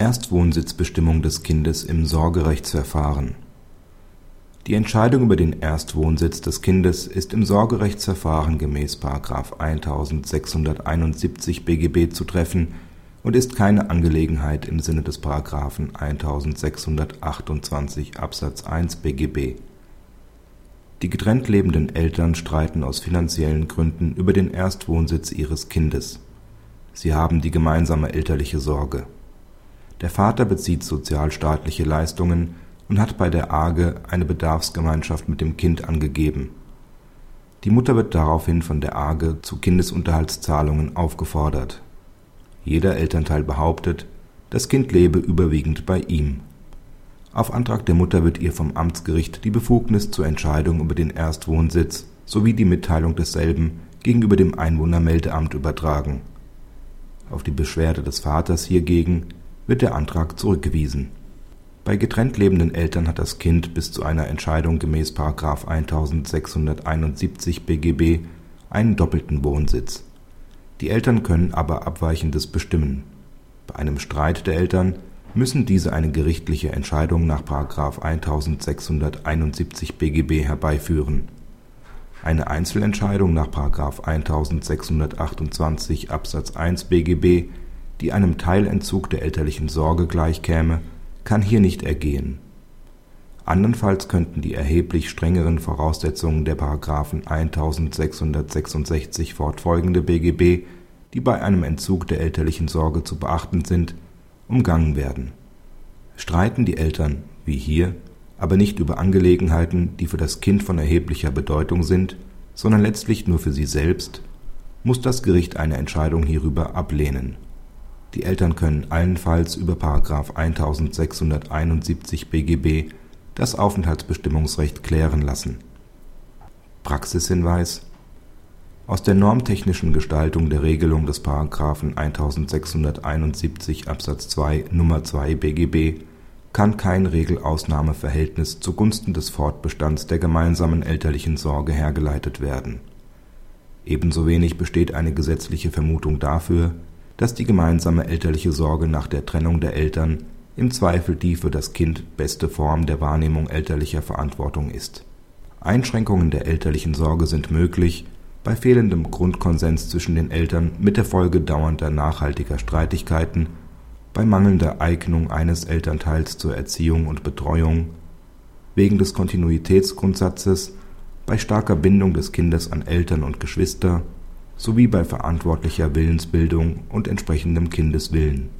Erstwohnsitzbestimmung des Kindes im Sorgerechtsverfahren Die Entscheidung über den Erstwohnsitz des Kindes ist im Sorgerechtsverfahren gemäß § 1671 BGB zu treffen und ist keine Angelegenheit im Sinne des § 1628 Absatz 1 BGB. Die getrennt lebenden Eltern streiten aus finanziellen Gründen über den Erstwohnsitz ihres Kindes. Sie haben die gemeinsame elterliche Sorge der Vater bezieht sozialstaatliche Leistungen und hat bei der AGE eine Bedarfsgemeinschaft mit dem Kind angegeben. Die Mutter wird daraufhin von der AGE zu Kindesunterhaltszahlungen aufgefordert. Jeder Elternteil behauptet, das Kind lebe überwiegend bei ihm. Auf Antrag der Mutter wird ihr vom Amtsgericht die Befugnis zur Entscheidung über den Erstwohnsitz sowie die Mitteilung desselben gegenüber dem Einwohnermeldeamt übertragen. Auf die Beschwerde des Vaters hiergegen wird der Antrag zurückgewiesen. Bei getrennt lebenden Eltern hat das Kind bis zu einer Entscheidung gemäß § 1671 BGB einen doppelten Wohnsitz. Die Eltern können aber Abweichendes bestimmen. Bei einem Streit der Eltern müssen diese eine gerichtliche Entscheidung nach § 1671 BGB herbeiführen. Eine Einzelentscheidung nach § 1628 Absatz 1 BGB die einem Teilentzug der elterlichen Sorge gleichkäme, kann hier nicht ergehen. Andernfalls könnten die erheblich strengeren Voraussetzungen der § 1666 fortfolgende BGB, die bei einem Entzug der elterlichen Sorge zu beachten sind, umgangen werden. Streiten die Eltern, wie hier, aber nicht über Angelegenheiten, die für das Kind von erheblicher Bedeutung sind, sondern letztlich nur für sie selbst, muss das Gericht eine Entscheidung hierüber ablehnen die Eltern können allenfalls über § 1671 BGB das Aufenthaltsbestimmungsrecht klären lassen. Praxishinweis Aus der normtechnischen Gestaltung der Regelung des § 1671 Absatz 2 Nr. 2 BGB kann kein Regelausnahmeverhältnis zugunsten des Fortbestands der gemeinsamen elterlichen Sorge hergeleitet werden. Ebenso wenig besteht eine gesetzliche Vermutung dafür dass die gemeinsame elterliche Sorge nach der Trennung der Eltern im Zweifel die für das Kind beste Form der Wahrnehmung elterlicher Verantwortung ist. Einschränkungen der elterlichen Sorge sind möglich bei fehlendem Grundkonsens zwischen den Eltern mit der Folge dauernder nachhaltiger Streitigkeiten, bei mangelnder Eignung eines Elternteils zur Erziehung und Betreuung, wegen des Kontinuitätsgrundsatzes, bei starker Bindung des Kindes an Eltern und Geschwister sowie bei verantwortlicher Willensbildung und entsprechendem Kindeswillen